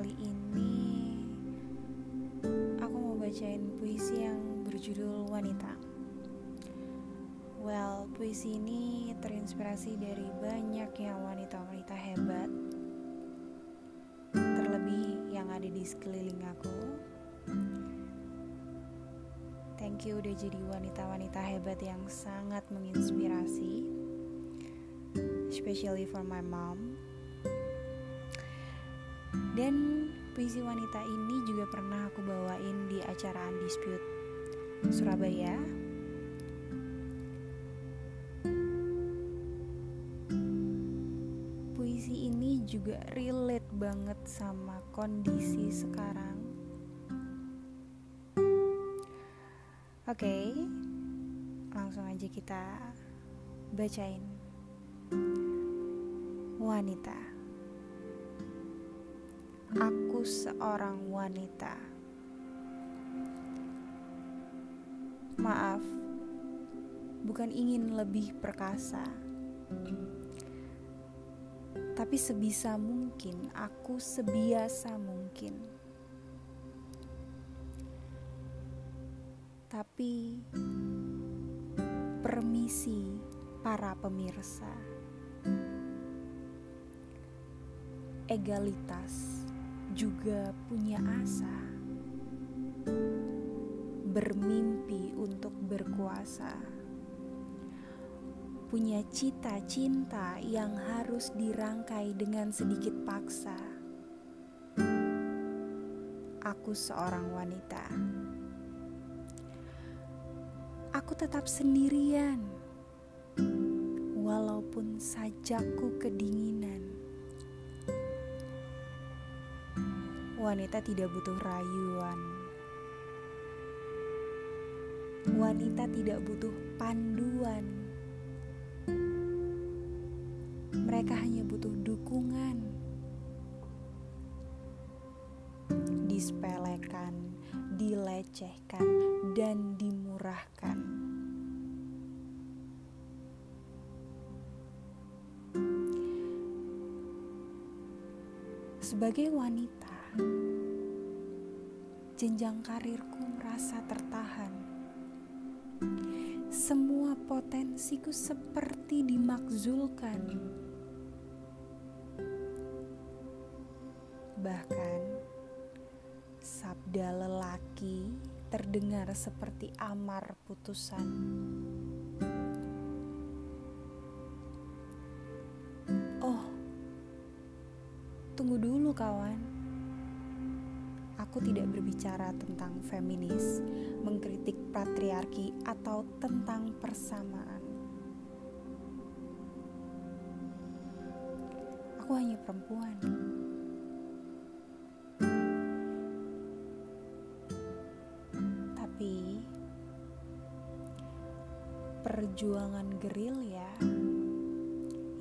kali ini aku mau bacain puisi yang berjudul Wanita. Well, puisi ini terinspirasi dari banyak yang wanita-wanita hebat, terlebih yang ada di sekeliling aku. Thank you udah jadi wanita-wanita hebat yang sangat menginspirasi, especially for my mom. Dan puisi wanita ini juga pernah aku bawain di acara Undispute Surabaya. Puisi ini juga relate banget sama kondisi sekarang. Oke, okay, langsung aja kita bacain. Wanita. Aku seorang wanita. Maaf, bukan ingin lebih perkasa, tapi sebisa mungkin aku sebiasa mungkin. Tapi permisi para pemirsa, egalitas juga punya asa, bermimpi untuk berkuasa, punya cita cinta yang harus dirangkai dengan sedikit paksa. Aku seorang wanita. Aku tetap sendirian, walaupun sajaku kedinginan Wanita tidak butuh rayuan. Wanita tidak butuh panduan. Mereka hanya butuh dukungan. Disepelekan, dilecehkan, dan dimurahkan. Sebagai wanita, jenjang karirku merasa tertahan. Semua potensiku seperti dimakzulkan. Bahkan sabda lelaki terdengar seperti amar putusan. Oh, tunggu dulu kawan aku tidak berbicara tentang feminis, mengkritik patriarki, atau tentang persamaan. Aku hanya perempuan. Tapi perjuangan gerilya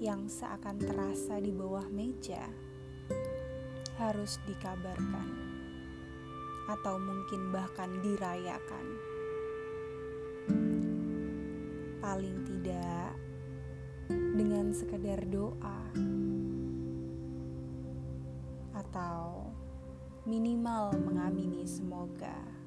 yang seakan terasa di bawah meja harus dikabarkan atau mungkin bahkan dirayakan. Paling tidak dengan sekedar doa atau minimal mengamini semoga